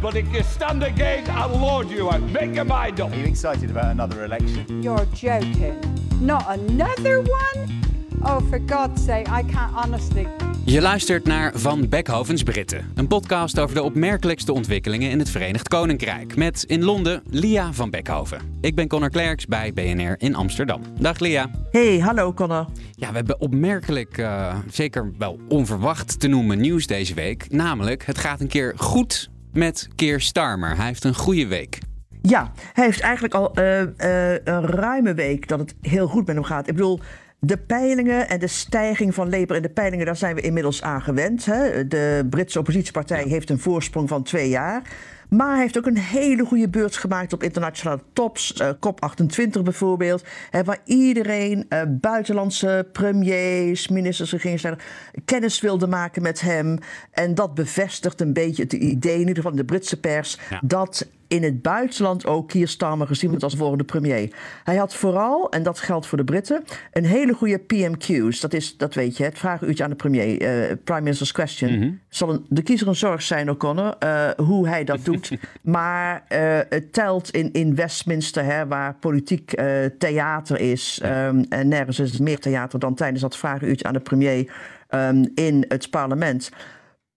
But if you stand again, I'll lord you out. Make your mind up. Are you excited about another election? You're joking. Not another one? Oh, for God's sake, I can't honestly. Je luistert naar Van Beckhovens Britten, een podcast over de opmerkelijkste ontwikkelingen in het Verenigd Koninkrijk. Met in Londen Lia van Beckhoven. Ik ben Connor Klerks bij BNR in Amsterdam. Dag Lia. Hey, hallo Connor. Ja, we hebben opmerkelijk, uh, zeker wel onverwacht te noemen nieuws deze week. Namelijk, het gaat een keer goed met Keir Starmer. Hij heeft een goede week. Ja, hij heeft eigenlijk al uh, uh, een ruime week dat het heel goed met hem gaat. Ik bedoel, de peilingen en de stijging van Labour in de peilingen, daar zijn we inmiddels aan gewend. Hè? De Britse oppositiepartij heeft een voorsprong van twee jaar. Maar hij heeft ook een hele goede beurt gemaakt op internationale tops. Uh, COP28 bijvoorbeeld. Hè, waar iedereen, uh, buitenlandse premiers, ministers, regeringsleiders, kennis wilde maken met hem. En dat bevestigt een beetje het idee, in ieder geval in de Britse pers, ja. dat in het buitenland ook Keir Starmer gezien wordt als volgende premier. Hij had vooral, en dat geldt voor de Britten, een hele goede PMQ's. Dat is, dat weet je, het vragenuurtje aan de premier, uh, Prime Minister's Question. Mm -hmm. Zal een, de kiezer een zorg zijn, O'Connor, uh, hoe hij dat doet. maar uh, het telt in, in Westminster, hè, waar politiek theater is. Um, en nergens is het meer theater dan tijdens dat vragenuurtje aan de premier um, in het parlement.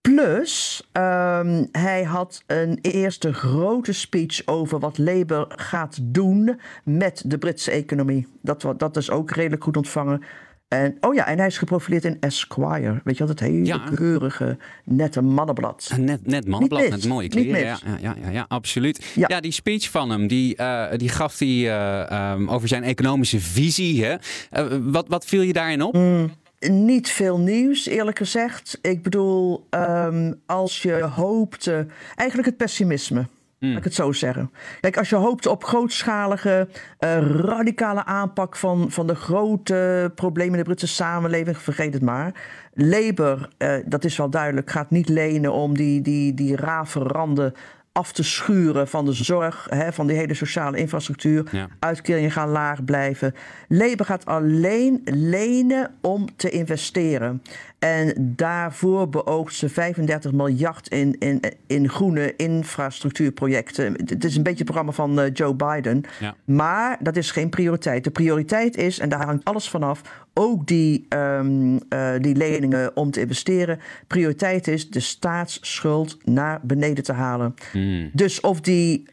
Plus, um, hij had een eerste grote speech over wat Labour gaat doen met de Britse economie. Dat, dat is ook redelijk goed ontvangen. En, oh ja, en hij is geprofileerd in Esquire. Weet je wat, het hele ja. keurige, nette mannenblad. Een net, net mannenblad met mooie kleren. Ja, ja, ja, ja, absoluut. Ja. ja. die speech van hem, die, uh, die gaf hij uh, um, over zijn economische visie. Hè? Uh, wat, wat viel je daarin op? Mm. Niet veel nieuws, eerlijk gezegd. Ik bedoel, um, als je hoopte. Eigenlijk het pessimisme. Mm. Laat ik het zo zeggen. Kijk, als je hoopt op grootschalige, uh, radicale aanpak van, van de grote problemen in de Britse samenleving, vergeet het maar. Labour, uh, dat is wel duidelijk, gaat niet lenen om die, die, die rave randen af te schuren van de zorg, hè, van die hele sociale infrastructuur. Ja. Uitkeringen gaan laag blijven. Labour gaat alleen lenen om te investeren. En daarvoor beoogt ze 35 miljard in, in, in groene infrastructuurprojecten. Het is een beetje het programma van uh, Joe Biden. Ja. Maar dat is geen prioriteit. De prioriteit is, en daar hangt alles vanaf, ook die, um, uh, die leningen om te investeren. Prioriteit is de staatsschuld naar beneden te halen. Mm. Dus of die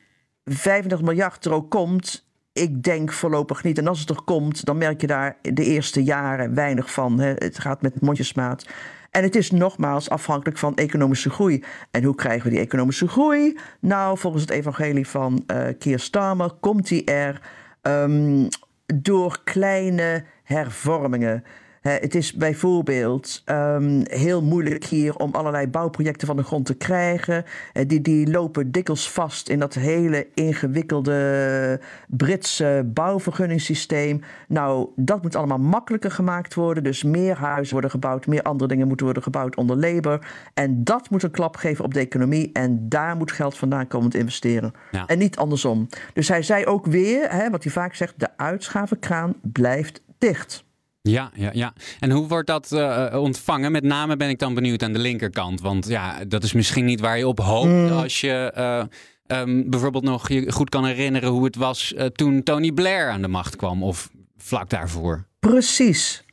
35 miljard er ook komt, ik denk voorlopig niet. En als het er komt, dan merk je daar de eerste jaren weinig van. Hè. Het gaat met mondjesmaat. En het is nogmaals afhankelijk van economische groei. En hoe krijgen we die economische groei? Nou, volgens het evangelie van uh, Keir Starmer komt die er um, door kleine hervormingen. Het is bijvoorbeeld um, heel moeilijk hier om allerlei bouwprojecten van de grond te krijgen. Uh, die, die lopen dikwijls vast in dat hele ingewikkelde Britse bouwvergunningssysteem. Nou, dat moet allemaal makkelijker gemaakt worden. Dus meer huizen worden gebouwd, meer andere dingen moeten worden gebouwd onder Labour. En dat moet een klap geven op de economie. En daar moet geld vandaan komen te investeren. Ja. En niet andersom. Dus hij zei ook weer, hè, wat hij vaak zegt, de uitschavenkraan blijft dicht. Ja, ja, ja. En hoe wordt dat uh, ontvangen? Met name ben ik dan benieuwd aan de linkerkant. Want ja, dat is misschien niet waar je op hoopt mm. als je uh, um, bijvoorbeeld nog je goed kan herinneren hoe het was uh, toen Tony Blair aan de macht kwam. Of vlak daarvoor. Precies.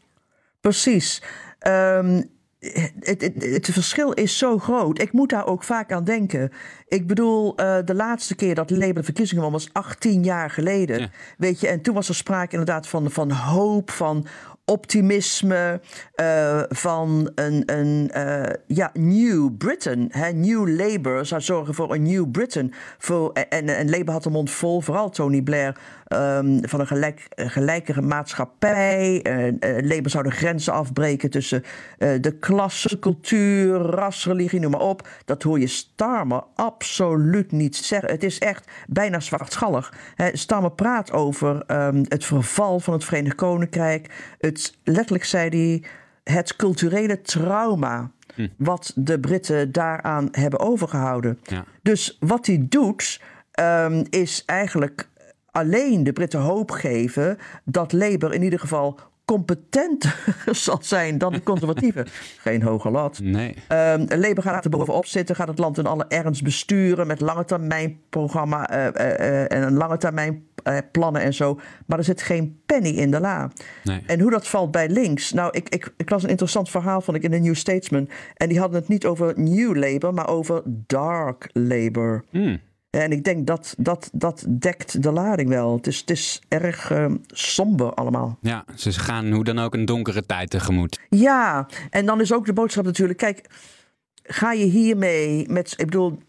Precies. Um, het, het, het, verschil is zo groot. Ik moet daar ook vaak aan denken. Ik bedoel, uh, de laatste keer dat Labour de verkiezingen won was 18 jaar geleden. Ja. Weet je, en toen was er sprake inderdaad van, van hoop, van optimisme eh, van een, een eh, ja, New Britain. Hè? New Labour zou zorgen voor een New Britain. Voor, en, en Labour had de mond vol, vooral Tony Blair, ehm, van een gelijk, gelijkere maatschappij. Uh, Labour zou de grenzen afbreken tussen de klasse, cultuur, ras, religie, noem maar op. Dat hoor je Starmer absoluut niet zeggen. Het is echt bijna zwartgallig. Hè? Starmer praat over um, het verval van het Verenigd Koninkrijk. Het, letterlijk zei hij het culturele trauma hm. wat de Britten daaraan hebben overgehouden. Ja. Dus wat hij doet, um, is eigenlijk alleen de Britten hoop geven dat Labour in ieder geval competenter zal zijn dan de conservatieven. Geen hoge lat. Nee. Um, Labour gaat er bovenop zitten, gaat het land in alle ernst besturen met lange termijn programma uh, uh, en een lange termijn plannen en zo. Maar er zit geen penny in de la. Nee. En hoe dat valt bij links. Nou, ik, ik, ik las een interessant verhaal, vond ik, in de New Statesman. En die hadden het niet over New Labour, maar over Dark Labour. Hmm. En ik denk dat dat, dat dekt de lading wel. Het is, het is erg uh, somber allemaal. Ja, ze gaan hoe dan ook een donkere tijd tegemoet. Ja, en dan is ook de boodschap natuurlijk... Kijk, ga je hiermee met... Ik bedoel,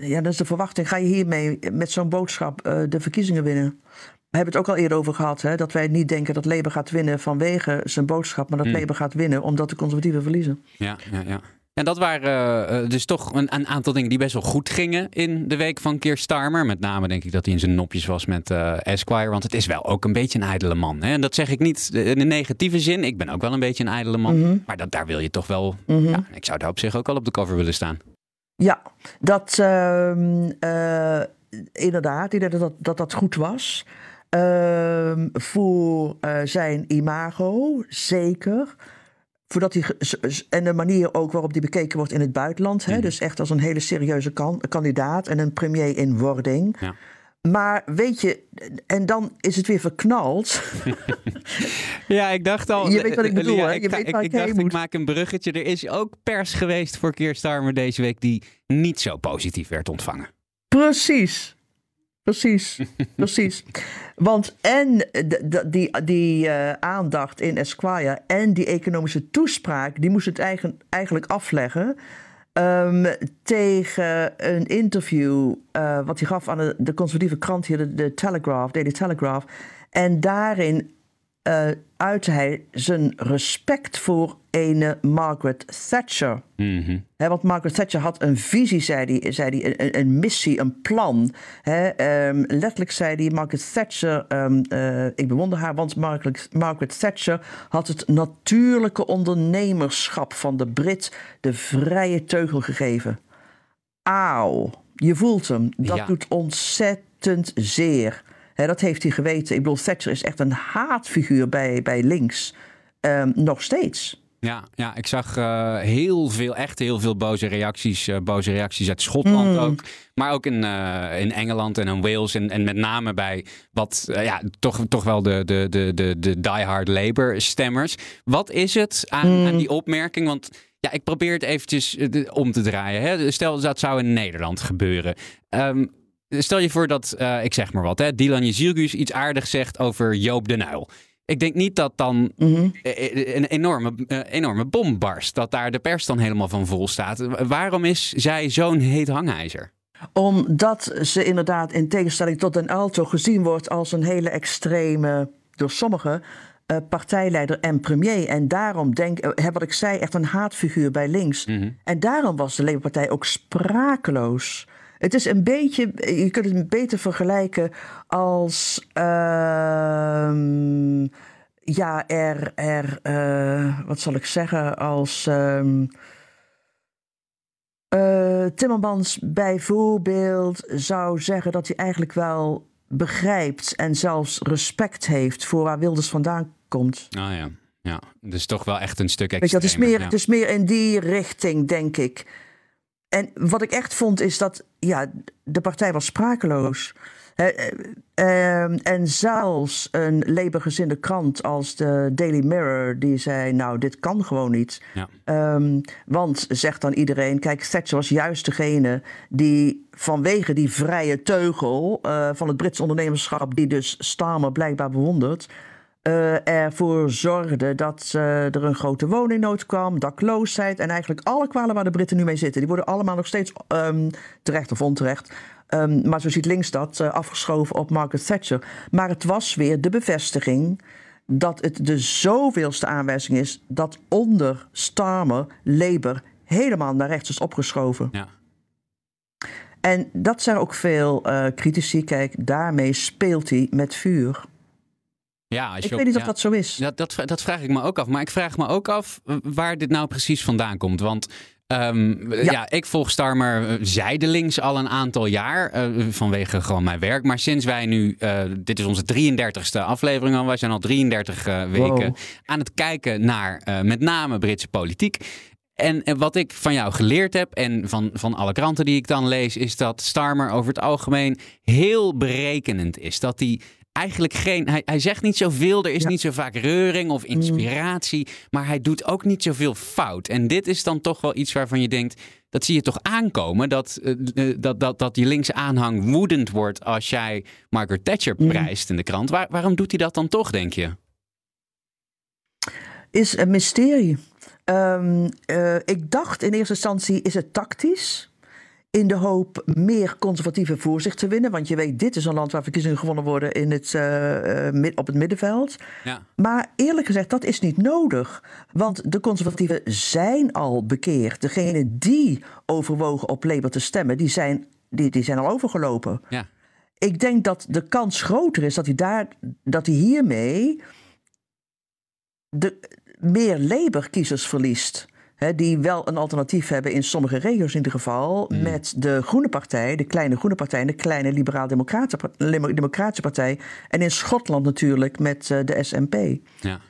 ja, dat is de verwachting. Ga je hiermee met zo'n boodschap uh, de verkiezingen winnen? We hebben het ook al eerder over gehad, hè, dat wij niet denken dat Labour gaat winnen vanwege zijn boodschap, maar dat. Labour gaat winnen omdat de conservatieven verliezen. Ja, ja, ja. En dat waren uh, dus toch een, een, aantal dingen die best wel goed gingen in de week van Keir Starmer. Met name denk ik dat hij in zijn nopjes was met uh, Esquire. Want het is wel ook een beetje een ijdele man. Hè? En dat zeg ik niet in een negatieve zin. Ik ben ook wel een beetje een ijdele man. Mhm. Maar dat, daar wil je toch wel... Mhm. ja, ik zou daar op zich ook al op de cover willen staan. Ja, dat uh, inderdaad. Ik denk dat dat, dat, dat goed was. Ehm, voor zijn imago, zeker voordat hij, en de manier ook waarop die bekeken wordt in het buitenland. Hè? Mhm. Dus echt als een hele serieuze kan, kandidaat en een premier in wording. Ja. Maar weet je, en dan is het weer verknald. ja, ik dacht al. Je weet wat ik bedoel, hè? Ik, je weet ik, ik dacht, ik maak een bruggetje. Er is ook pers geweest voor Keir Starmer deze week die niet zo positief werd ontvangen. Precies. Precies, precies. Want en die, die uh, aandacht in Esquire en die economische toespraak, die moest het eigen, eigenlijk afleggen um, tegen een interview uh, wat hij gaf aan de, de conservatieve krant hier, de, de Telegraph, Daily Telegraph. En daarin uh, uitte hij zijn respect voor ene Margaret Thatcher. Mm want Margaret Thatcher had een visie, zei hij, zei hij een, een, missie, een plan. um, letterlijk zei hij, Margaret Thatcher, um, uh, ik bewonder haar, want Margaret, Margaret, Thatcher had het natuurlijke ondernemerschap van de Brit de vrije teugel gegeven. Auw, je voelt hem. Dat ja. doet ontzettend zeer dat heeft hij geweten. Ik bedoel, Thatcher is echt een haatfiguur bij, bij links. Um, nog steeds. Ja, ja, ik zag uh, heel veel, echt heel veel boze reacties. Uh, boze reacties uit Schotland Mm. ook. Maar ook in, uh, in Engeland en in Wales. En, en met name bij wat, ja, toch, toch wel de, de, de, de, de diehard Labour stemmers. Wat is het aan, Mm. aan die opmerking? Want ja, ik probeer het eventjes om te draaien. Hè. Stel, dat zou in Nederland gebeuren. Um, Stel je voor dat, uh, ik zeg maar wat, hè, Dylan Jezilgus iets aardigs zegt over Joop de Nuil. Ik denk niet dat dan mm -hmm. een enorme, uh, enorme bom barst. Dat daar de pers dan helemaal van vol staat. Waarom is zij zo'n heet hangijzer? Omdat ze inderdaad in tegenstelling tot Den Alto gezien wordt als een hele extreme, door sommigen, uh, partijleider en premier. En daarom denk ik, wat ik zei, echt een haatfiguur bij links. Mm -hmm. En daarom was de Labour-partij ook sprakeloos. Het is een beetje, je kunt het beter vergelijken als, uh, ja, er, er uh, wat zal ik zeggen, als um, uh, Timmermans bijvoorbeeld zou zeggen dat hij eigenlijk wel begrijpt en zelfs respect heeft voor waar Wilders vandaan komt. Ah ja, ja. dus toch wel echt een stuk extremer. Weet je, het, is meer, ja. het is meer in die richting, denk ik. En wat ik echt vond is dat ja, de partij was sprakeloos. Uh, uh, en zelfs een Labour-gezinde krant als de Daily Mirror, die zei: Nou, dit kan gewoon niet. Ja. Um, want zegt dan iedereen: Kijk, Thatcher was juist degene die vanwege die vrije teugel uh, van het Brits ondernemerschap, die dus Starmer blijkbaar bewondert. Eh, ervoor zorgde dat er een grote woningnood kwam, dakloosheid en eigenlijk alle kwalen waar de Britten nu mee zitten. Die worden allemaal nog steeds ehm, terecht of onterecht. ehm, maar zo ziet links dat eh, afgeschoven op Margaret Thatcher. Maar het was weer de bevestiging dat het de zoveelste aanwijzing is dat onder Starmer Labour helemaal naar rechts is opgeschoven. Ja. En dat zijn ook veel eh, critici. Kijk, daarmee speelt hij met vuur. Ja, als je Ik op- weet niet of dat zo is. Ja, dat, dat vraag ik me ook af. Maar ik vraag me ook af waar dit nou precies vandaan komt. Want ehm, ja. ik volg Starmer eh, zijdelings al een aantal jaar. eh, vanwege gewoon mijn werk. Maar sinds wij nu, eh, dit is onze 33ste aflevering al. Wij zijn al 33 eh, weken Wow. aan het kijken naar met name Britse politiek. En, en wat ik van jou geleerd heb en van, van alle kranten die ik dan lees, is dat Starmer over het algemeen heel berekenend is. Dat hij eigenlijk geen. Hij, hij zegt niet zoveel, er is niet zo vaak reuring of inspiratie, maar hij doet ook niet zoveel fout. En dit is dan toch wel iets waarvan je denkt. Dat zie je toch aankomen, dat, eh, dat, dat, dat die linkse aanhang woedend wordt als jij Margaret Thatcher prijst in de krant. Waar, waarom doet hij dat dan toch, denk je? Is een mysterie. Ehm, eh, ik dacht in eerste instantie, is het tactisch? In de hoop meer conservatieve voor zich te winnen. Want je weet, dit is een land waar verkiezingen gewonnen worden in het, eh, eh, mid- op het middenveld. Ja. Maar eerlijk gezegd, dat is niet nodig. Want de conservatieven zijn al bekeerd. Degenen die overwogen op Labour te stemmen, die zijn, die, die zijn al overgelopen. Ja. Ik denk dat de kans groter is dat hij, daar, dat hij hiermee de, meer Labour-kiezers verliest. Die wel een alternatief hebben in sommige regio's in ieder geval. Met de Groene Partij, de kleine Groene Partij en de kleine Liberaal-Democratische Partij. En in Schotland natuurlijk met eh, de SNP. Ja.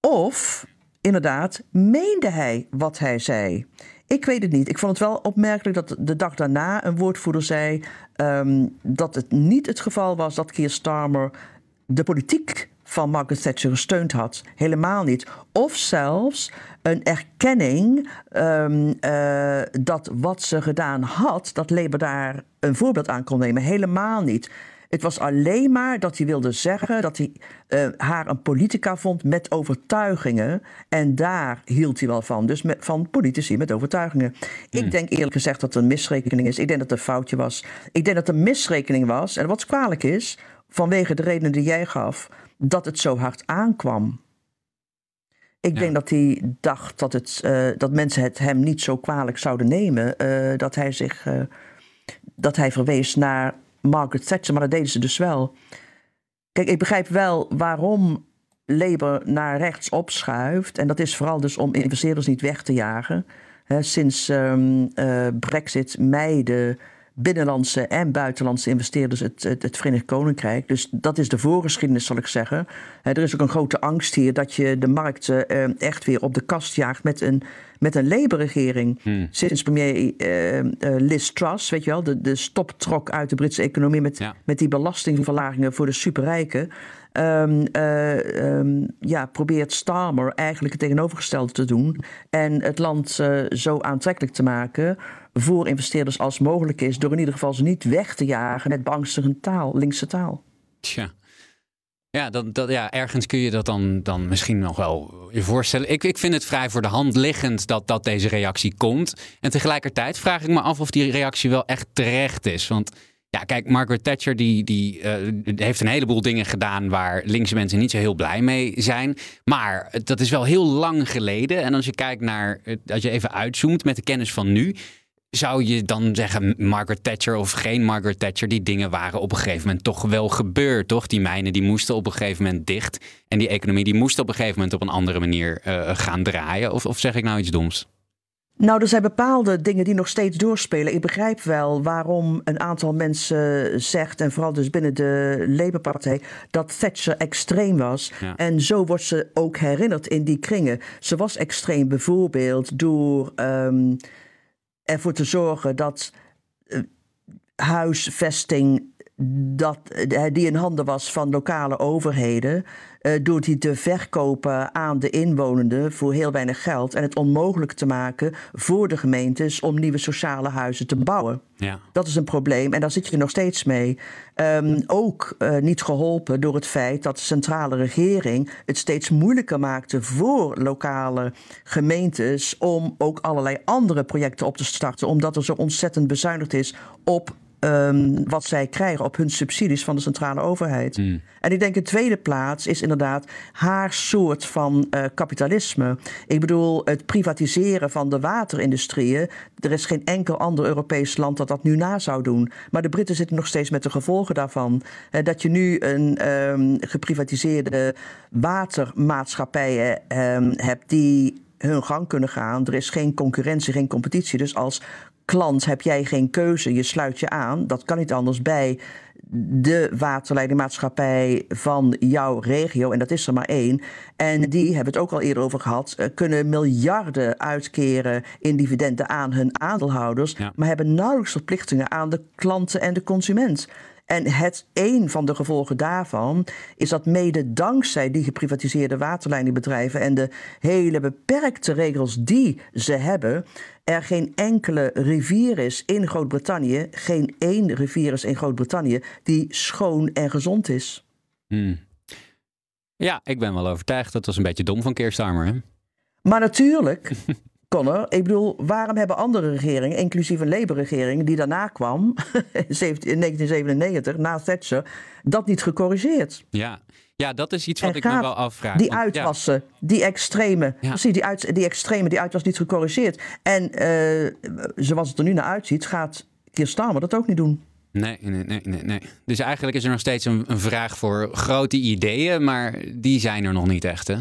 Of, inderdaad, meende hij wat hij zei? Ik weet het niet. Ik vond het wel opmerkelijk dat de dag daarna een woordvoerder zei ehm, dat het niet het geval was dat Keir Starmer de politiek van Margaret Thatcher gesteund had. Helemaal niet. Of zelfs een erkenning ehm, eh, dat wat ze gedaan had, dat Labour daar een voorbeeld aan kon nemen. Helemaal niet. Het was alleen maar dat hij wilde zeggen dat hij eh, haar een politica vond met overtuigingen. En daar hield hij wel van. Dus met, van politici met overtuigingen. Ik denk eerlijk gezegd dat het een misrekening is. Ik denk dat het een foutje was. Ik denk dat het een misrekening was. En wat kwalijk is, vanwege de redenen die jij gaf, dat het zo hard aankwam. Ik Ja. denk dat hij dacht dat, het, eh, dat mensen het hem niet zo kwalijk zouden nemen. eh, dat hij zich. eh, dat hij verwees naar Margaret Thatcher, maar dat deden ze dus wel. Kijk, ik begrijp wel waarom Labour naar rechts opschuift. En dat is vooral dus om investeerders niet weg te jagen. Sinds ehm, eh, Brexit mijden binnenlandse en buitenlandse investeerders het, het, het Verenigd Koninkrijk. Dus dat is de voorgeschiedenis, zal ik zeggen. Er is ook een grote angst hier dat je de markten eh, echt weer op de kast jaagt met een, met een Labour-regering. Sinds premier eh, eh, Liz Truss, weet je wel, de, de stoptrok uit de Britse economie met, Ja. met die belastingverlagingen voor de superrijken. ehm, eh, ehm, ja, probeert Starmer eigenlijk het tegenovergestelde te doen. En het land zo aantrekkelijk te maken voor investeerders als mogelijk is. Door in ieder geval ze niet weg te jagen met beangstigende taal, linkse taal. Tja. Ja, dat, dat, ja, ergens kun je dat dan, dan misschien nog wel je voorstellen. Ik, ik vind het vrij voor de hand liggend dat, dat deze reactie komt. En tegelijkertijd vraag ik me af of die reactie wel echt terecht is. Want ja, kijk, Margaret Thatcher die, die, eh, heeft een heleboel dingen gedaan waar linkse mensen niet zo heel blij mee zijn. Maar dat is wel heel lang geleden. En als je kijkt naar, als je even uitzoomt met de kennis van nu, zou je dan zeggen, Margaret Thatcher of geen Margaret Thatcher, die dingen waren op een gegeven moment toch wel gebeurd, toch? Die mijnen die moesten op een gegeven moment dicht. En die economie die moest op een gegeven moment op een andere manier eh, gaan draaien. Of, of zeg ik nou iets doms? Nou, er zijn bepaalde dingen die nog steeds doorspelen. Ik begrijp wel waarom een aantal mensen zegt, en vooral dus binnen de Labour-partij, dat Thatcher extreem was. Ja. En zo wordt ze ook herinnerd in die kringen. Ze was extreem bijvoorbeeld door ehm, ervoor te zorgen dat eh, huisvesting dat, eh, die in handen was van lokale overheden, door die te verkopen aan de inwonenden voor heel weinig geld en het onmogelijk te maken voor de gemeentes om nieuwe sociale huizen te bouwen. Ja. Dat is een probleem en daar zit je nog steeds mee. Ehm, ook eh, niet geholpen door het feit dat de centrale regering het steeds moeilijker maakte voor lokale gemeentes om ook allerlei andere projecten op te starten, omdat er zo ontzettend bezuinigd is op um, wat zij krijgen op hun subsidies van de centrale overheid. Mm. En ik denk in tweede plaats is inderdaad haar soort van uh, kapitalisme. Ik bedoel, het privatiseren van de waterindustrieën. Er is geen enkel ander Europees land dat dat nu na zou doen. Maar de Britten zitten nog steeds met de gevolgen daarvan. Uh, dat je nu een um, geprivatiseerde watermaatschappijen um, hebt die hun gang kunnen gaan. Er is geen concurrentie, geen competitie. Dus als klant heb jij geen keuze. Je sluit je aan. Dat kan niet anders bij de waterleidingmaatschappij van jouw regio. En dat is er maar één. En die hebben het ook al eerder over gehad. eh, Kunnen miljarden uitkeren in dividenden aan hun aandeelhouders. Ja. Maar hebben nauwelijks verplichtingen aan de klanten en de consument. En het een van de gevolgen daarvan is dat mede dankzij die geprivatiseerde waterleidingbedrijven en de hele beperkte regels die ze hebben, er geen enkele rivier is in Groot-Brittannië, geen één rivier is in Groot-Brittannië die schoon en gezond is. Hmm. Ja, ik ben wel overtuigd. Dat was een beetje dom van Keir Starmer. Hè? Maar natuurlijk, Connor, ik bedoel, waarom hebben andere regeringen, inclusief een Labour-regering die daarna kwam, in 17 in 1997, na Thatcher, dat niet gecorrigeerd? Ja. ja, dat is iets wat ik me wel afvraag. Die Want- ja. uitwassen, die extreme, Ja. precies, die, uit, die extreme, die uit was niet gecorrigeerd. En eh, zoals het er nu naar uitziet, gaat Keir Starmer dat ook niet doen. Nee, nee, nee, nee, nee. Dus eigenlijk is er nog steeds een, een vraag voor grote ideeën, maar die zijn er nog niet echt, hè?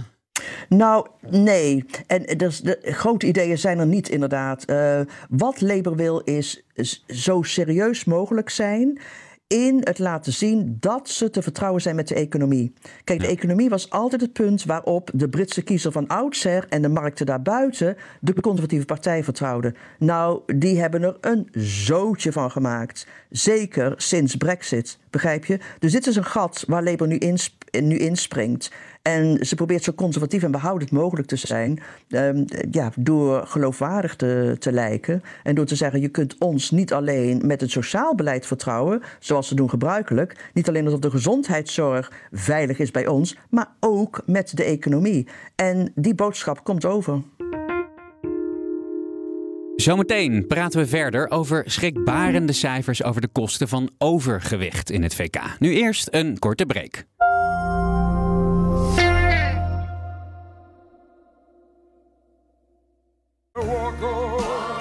Nou, nee. En dus de grote ideeën zijn er niet, inderdaad. Eh, wat Labour wil is zo serieus mogelijk zijn in het laten zien dat ze te vertrouwen zijn met de economie. Kijk, de economie was altijd het punt waarop de Britse kiezer van oudsher en de markten daarbuiten de conservatieve partij vertrouwden. Nou, die hebben er een zootje van gemaakt. Zeker sinds Brexit, begrijp je? Dus dit is een gat waar Labour nu, nu inspringt. En ze probeert zo conservatief en behoudend mogelijk te zijn. ehm, ja, door geloofwaardig te, te lijken. En door te zeggen: je kunt ons niet alleen met het sociaal beleid vertrouwen. zoals ze doen gebruikelijk. Niet alleen alsof de gezondheidszorg veilig is bij ons. maar ook met de economie. En die boodschap komt over. Zometeen praten we verder over schrikbarende cijfers over de kosten van overgewicht in het VK. Nu eerst een korte break.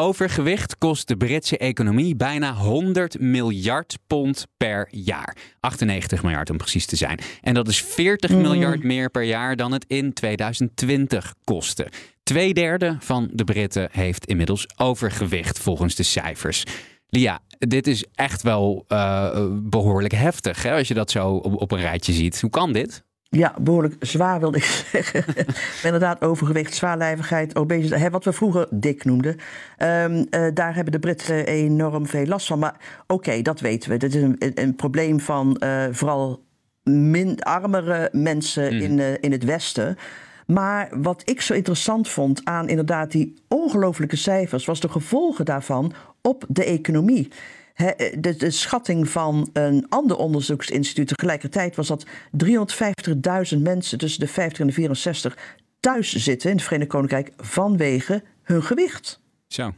Overgewicht kost de Britse economie bijna 100 miljard pond per jaar. 98 miljard om precies te zijn. En dat is 40 miljard meer per jaar dan het in 2020 kostte. Tweederde van de Britten heeft inmiddels overgewicht volgens de cijfers. Lia, dit is echt wel eh, behoorlijk heftig hè, als je dat zo op, op een rijtje ziet. Hoe kan dit? Ja, behoorlijk zwaar wilde ik zeggen. Inderdaad, overgewicht, zwaarlijvigheid, obesitas, wat we vroeger dik noemden. Ehm, eh, daar hebben de Britten enorm veel last van. Maar oké, dat weten we. Dit is een, een, probleem van eh, vooral min, armere mensen in, eh, in het Westen. Maar wat ik zo interessant vond aan inderdaad die ongelofelijke cijfers, was de gevolgen daarvan op de economie. Eh, de, de schatting van een ander onderzoeksinstituut tegelijkertijd was dat 350.000 mensen tussen de 50 en de 64 thuis zitten in het Verenigd Koninkrijk vanwege hun gewicht. Zo.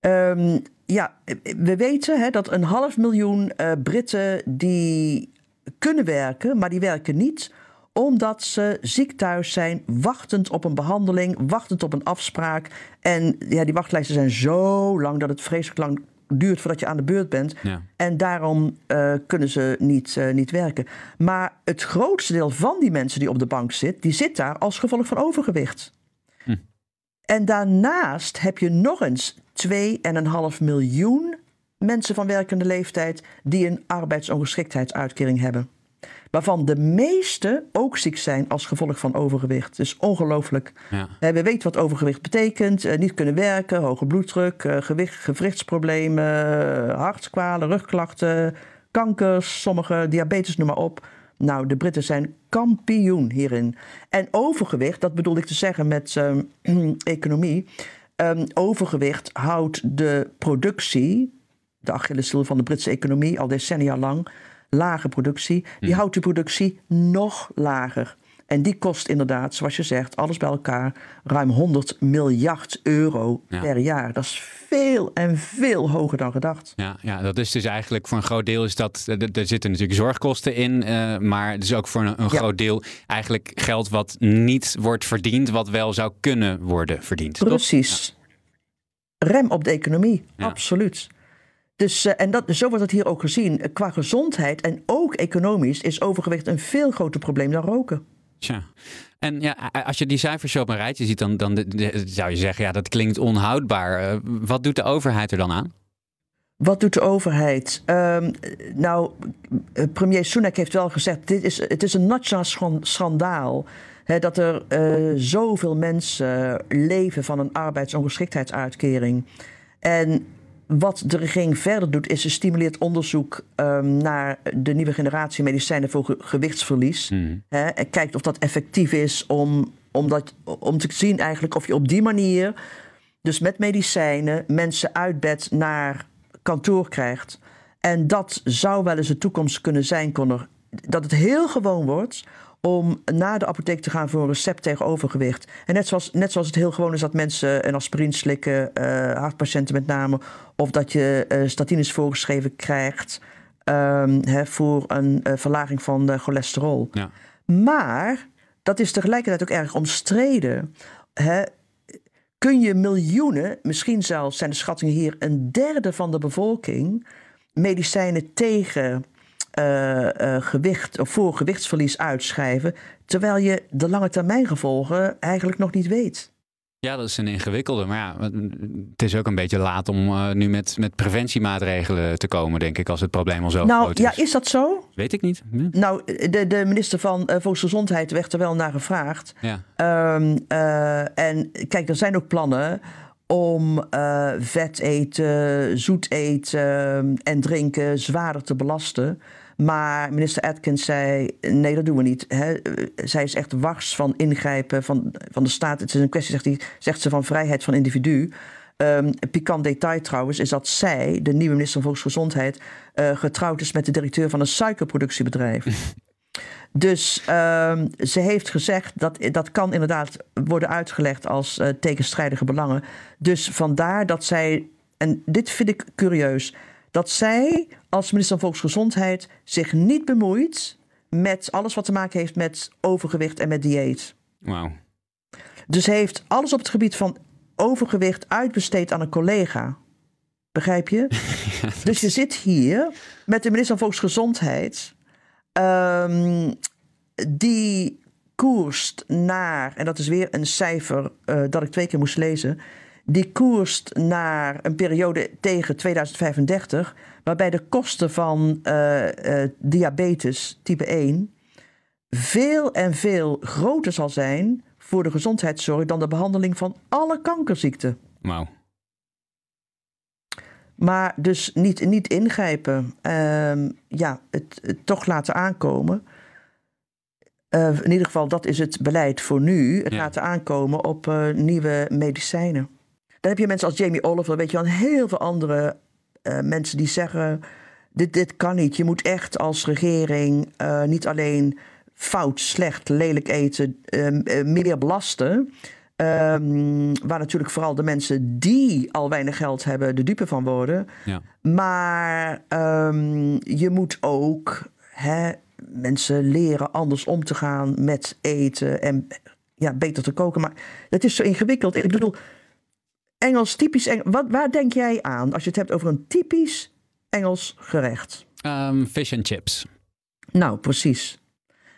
Ehm, ja, we weten dat een half miljoen uh, Britten die kunnen werken, maar die werken niet omdat ze ziek thuis zijn, wachtend op een behandeling, wachtend op een afspraak. En ja, die wachtlijsten zijn zo lang dat het vreselijk lang duurt voordat je aan de beurt bent. Ja. En daarom uh, kunnen ze niet, uh, niet werken. Maar het grootste deel van die mensen die op de bank zit, die zit daar als gevolg van overgewicht. Hm. En daarnaast heb je nog eens 2,5 miljoen mensen van werkende leeftijd die een arbeidsongeschiktheidsuitkering hebben. Waarvan de meeste ook ziek zijn als gevolg van overgewicht. Dus ongelooflijk. Ja. Eh, We weten wat overgewicht betekent. Eh, niet kunnen werken, hoge bloeddruk, eh, gewicht, gewrichtsproblemen, hartkwalen, rugklachten, kankers, sommige diabetes, noem maar op. Nou, de Britten zijn kampioen hierin. En overgewicht, dat bedoel ik te zeggen met uh, economie. Um, overgewicht houdt de productie, de Achilleshiel van de Britse economie, al decennia lang, lage productie, die houdt de productie nog lager. En die kost inderdaad, zoals je zegt, alles bij elkaar ruim 100 miljard euro Ja. per jaar. Dat is veel en veel hoger dan gedacht. Ja, ja, dat is dus eigenlijk voor een groot deel is dat. Er zitten natuurlijk zorgkosten in, eh, maar het is ook voor een, een Ja. groot deel eigenlijk geld wat niet wordt verdiend, wat wel zou kunnen worden verdiend. Precies. Rem op de economie, absoluut. Dus, eh, en dat, zo wordt het hier ook gezien. Qua gezondheid en ook economisch is overgewicht een veel groter probleem dan roken. Tja. En ja, als je die cijfers zo op een rijtje ziet, dan, dan de- de- zou je zeggen, ja, dat klinkt onhoudbaar. Eh, wat doet de overheid er dan aan? Wat doet de overheid? Ehm, nou, eh, premier Sunak heeft wel gezegd: dit is, het is een nationaal schan- schandaal. Hè, dat er zoveel mensen leven van een arbeidsongeschiktheidsuitkering. En wat de regering verder doet, is ze stimuleert onderzoek ehm, naar de nieuwe generatie medicijnen voor ge- gewichtsverlies. Hè, en kijkt of dat effectief is om, om, dat, om te zien eigenlijk of je op die manier, dus met medicijnen, mensen uit bed naar kantoor krijgt. En dat zou wel eens de toekomst kunnen zijn, Connor. Dat het heel gewoon wordt om naar de apotheek te gaan voor een recept tegen overgewicht. En net zoals, net zoals het heel gewoon is dat mensen een aspirine slikken, eh, hartpatiënten met name, of dat je eh, statines voorgeschreven krijgt ehm, hè, voor een eh, verlaging van de cholesterol. Ja. Maar dat is tegelijkertijd ook erg omstreden. Hè? Kun je miljoenen, misschien zelfs zijn de schattingen hier een derde van de bevolking, medicijnen tegen eh, eh, gewicht of voor gewichtsverlies uitschrijven, terwijl je de lange termijn gevolgen eigenlijk nog niet weet? Ja, dat is een ingewikkelde. Maar ja, het is ook een beetje laat om eh, nu met, met preventiemaatregelen te komen, denk ik, als het probleem al zo nou, groot is. ja, is dat zo? Weet ik niet. Hm? Nou, de, de minister van Volksgezondheid werd er wel naar gevraagd. Ja. Ehm, eh, en kijk, er zijn ook plannen om vet eten, zoet eten en drinken zwaarder te belasten. Maar minister Atkins zei: nee, dat doen we niet. Hè. Zij is echt wars van ingrijpen van, van de staat. Het is een kwestie, zegt, hij, zegt ze, van vrijheid van individu. Een pikant detail trouwens is dat zij, de nieuwe minister van Volksgezondheid, eh, getrouwd is met de directeur van een suikerproductiebedrijf. Dus ehm, ze heeft gezegd dat dat kan inderdaad worden uitgelegd als eh, tegenstrijdige belangen. Dus vandaar dat zij, en dit vind ik curieus, dat zij als minister van Volksgezondheid zich niet bemoeit met alles wat te maken heeft met overgewicht en met dieet. Wauw. Dus heeft alles op het gebied van overgewicht uitbesteed aan een collega. Begrijp je? Dus je zit hier met de minister van Volksgezondheid, ehm, die koerst naar, en dat is weer een cijfer eh, dat ik twee keer moest lezen, die koerst naar een periode tegen 2035, waarbij de kosten van eh, eh, diabetes type 1 veel en veel groter zal zijn voor de gezondheidszorg dan de behandeling van alle kankerziekten. Wauw. Maar dus niet, niet ingrijpen. Ehm, ja, het, het toch laten aankomen. Eh, in ieder geval, dat is het beleid voor nu. Het Ja. laten aankomen op nieuwe medicijnen. Dan heb je mensen als Jamie Oliver, weet je wel, en heel veel andere eh, mensen die zeggen... Dit, dit kan niet. Je moet echt als regering eh, niet alleen fout, slecht, lelijk eten, eh, meer belasten... Ehm, waar natuurlijk vooral de mensen die al weinig geld hebben de dupe van worden. Ja. Maar ehm, je moet ook hè, mensen leren anders om te gaan met eten en ja, beter te koken. Maar het is zo ingewikkeld. Ik bedoel, Engels, typisch Engels. Wat, waar denk jij aan als je het hebt over een typisch Engels gerecht? Ehm, fish and chips. Nou, precies.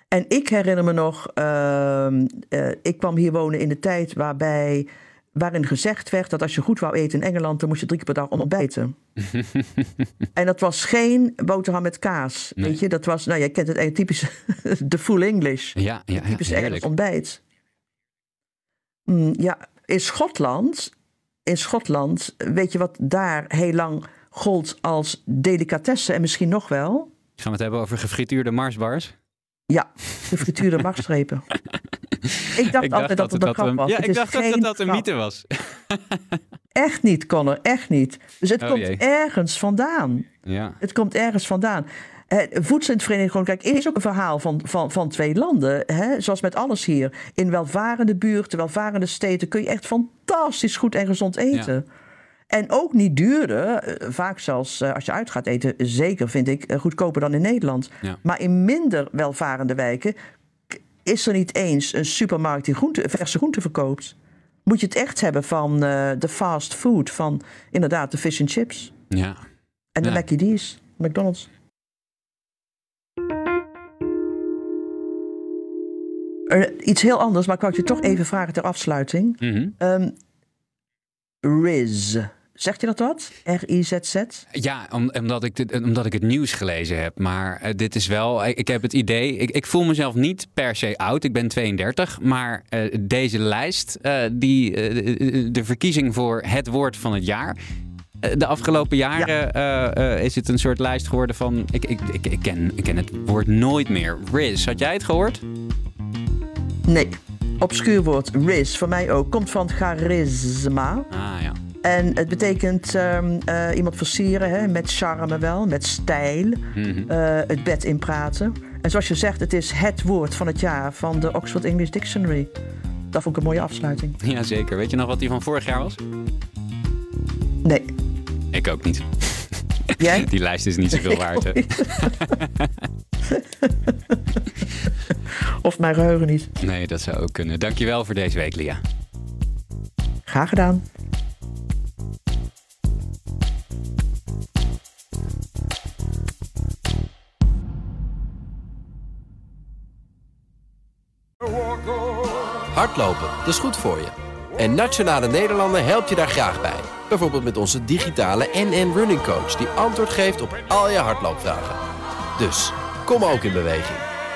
En ik herinner me nog, ehm, eh, ik kwam hier wonen in de tijd waarbij, waarin gezegd werd dat als je goed wou eten in Engeland, dan moest je drie keer per dag ontbijten. en dat was geen boterham met kaas. Nee. Weet je, dat was, nou, jij kent het typisch, de full English. Ja, ja, ja typisch Engels ontbijt. Mm, ja, in Schotland, in Schotland, weet je wat daar heel lang gold als delicatesse en misschien nog wel? Gaan we het hebben over gefrituurde marsbars? Ja, de frituurde marsstrepen. ik dacht altijd dat het een grap was. Ja, Het ik dacht ook dat dat een grap. mythe was. Echt niet, Connor, echt niet. Dus het Oh, komt jee. ergens vandaan. Ja. Het komt ergens vandaan. Eh, Voedselvereniging gewoon, kijk, is ook een verhaal van, van, van twee landen. Hè? Zoals met alles hier. In welvarende buurten, welvarende steden kun je echt fantastisch goed en gezond eten. En ook niet duurder, eh, vaak zelfs eh, als je uit gaat eten, zeker vind ik eh, goedkoper dan in Nederland. Ja. Maar in minder welvarende wijken is er niet eens een supermarkt die groente, verse groenten verkoopt. Moet je het echt hebben van de fast food, van inderdaad de fish and chips Ja. en de Ja. D's, McDonald's. Iets heel anders, maar ik wou het je toch even vragen ter afsluiting. Mhm. Ehm Riz. Zegt je dat wat? R-I-Z-Z? Ja, om- omdat, ik dit, omdat ik het nieuws gelezen heb. Maar eh, dit is wel, ik, ik heb het idee, ik, ik voel mezelf niet per se oud. Ik ben 32. Maar eh, deze lijst, eh, die, de- verkiezing voor het woord van het jaar. De afgelopen jaren is het een soort lijst geworden van. Ik, ik, ik, ik, ken, ik ken het woord nooit meer. Riz, had jij het gehoord? Nee. Obscuur woord. Riz, voor mij ook. Komt van charisma. Ah ja. En het betekent ehm, eh, iemand versieren, hè, met charme wel, met stijl. Mhm. eh, het bed inpraten. En zoals je zegt, het is het woord van het jaar van de Oxford English Dictionary. Dat vond ik een mooie afsluiting. Jazeker. Weet je nog wat die van vorig jaar was? Nee. Ik ook niet. Jij? Die lijst is niet zoveel waard. hè? Of mijn geheugen niet. Nee, dat zou ook kunnen. Dankjewel voor deze week, Lia. Graag gedaan. Hardlopen, dat is goed voor je. En Nationale Nederlanden helpt je daar graag bij. Bijvoorbeeld met onze digitale NN Running Coach... die antwoord geeft op al je hardloopvragen. Dus, kom ook in beweging.